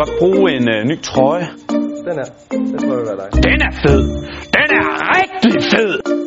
godt bruge en øh, ny trøje. Den her, den tror jeg vil være dig. Den er fed. Den er rigtig fed.